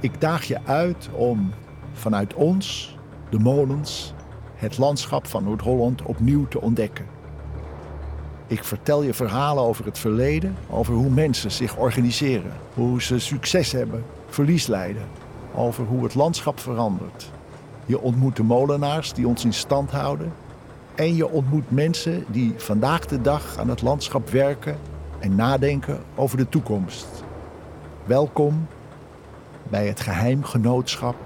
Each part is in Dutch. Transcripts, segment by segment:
Ik daag je uit om vanuit ons, de molens, het landschap van Noord-Holland opnieuw te ontdekken. Ik vertel je verhalen over het verleden, over hoe mensen zich organiseren, hoe ze succes hebben, verlies lijden, over hoe het landschap verandert. Je ontmoet de molenaars die ons in stand houden en je ontmoet mensen die vandaag de dag aan het landschap werken en nadenken over de toekomst. Welkom bij het geheimgenootschap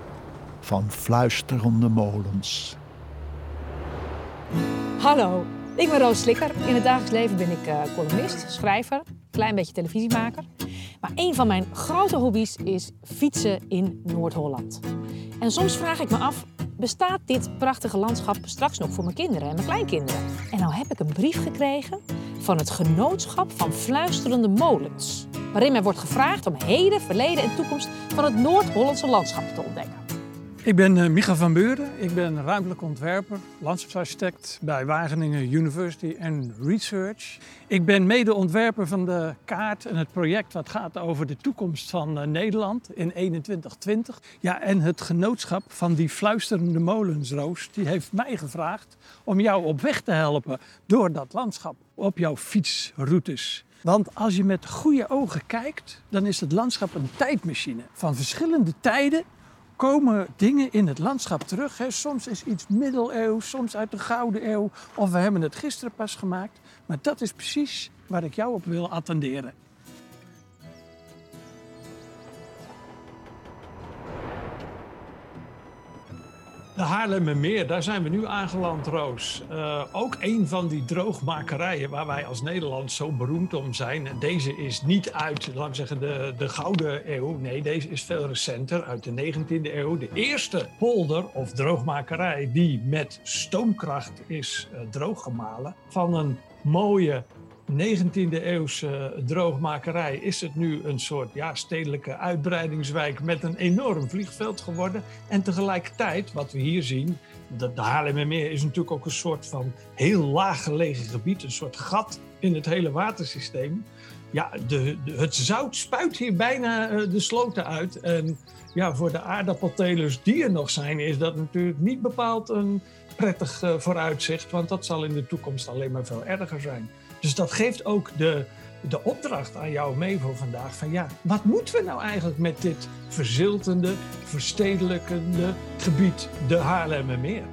van fluisterende molens. Hallo, ik ben Roos Slikker. In het dagelijks leven ben ik uh, columnist, schrijver, klein beetje televisiemaker. Maar een van mijn grote hobby's is fietsen in Noord-Holland. En soms vraag ik me af, bestaat dit prachtige landschap straks nog voor mijn kinderen en mijn kleinkinderen? En nou heb ik een brief gekregen van het Genootschap van Fluisterende Molens. Waarin mij wordt gevraagd om heden, verleden en toekomst van het Noord-Hollandse landschap te ontdekken. Ik ben uh, Micha van Beuren. Ik ben ruimtelijk ontwerper, landschapsarchitect bij Wageningen University and Research. Ik ben medeontwerper van de kaart en het project wat gaat over de toekomst van uh, Nederland in 2120. Ja, en het genootschap van die fluisterende molensroos, die heeft mij gevraagd om jou op weg te helpen door dat landschap op jouw fietsroutes. Want als je met goede ogen kijkt, dan is het landschap een tijdmachine van verschillende tijden komen dingen in het landschap terug. Hè. Soms is iets middeleeuws, soms uit de Gouden Eeuw. Of we hebben het gisteren pas gemaakt. Maar dat is precies waar ik jou op wil attenderen. De Haarlemmermeer, daar zijn we nu aangeland, Roos. Uh, ook een van die droogmakerijen waar wij als Nederland zo beroemd om zijn. Deze is niet uit, laten zeggen, de, de Gouden Eeuw. Nee, deze is veel recenter, uit de 19e eeuw. De eerste polder of droogmakerij die met stoomkracht is uh, drooggemalen. Van een mooie 19e eeuwse droogmakerij is het nu een soort ja, stedelijke uitbreidingswijk met een enorm vliegveld geworden. En tegelijkertijd, wat we hier zien, de, de Haarlemmermeer is natuurlijk ook een soort van heel laag gelegen gebied, een soort gat in het hele watersysteem. Ja, de, het zout spuit hier bijna uh, de sloten uit. En ja, voor de aardappeltelers die er nog zijn, is dat natuurlijk niet bepaald een prettig uh, vooruitzicht, want dat zal in de toekomst alleen maar veel erger zijn. Dus dat geeft ook de, de opdracht aan jou mee voor vandaag van ja, wat moeten we nou eigenlijk met dit verziltende, verstedelijkende gebied, de Haarlemmermeer?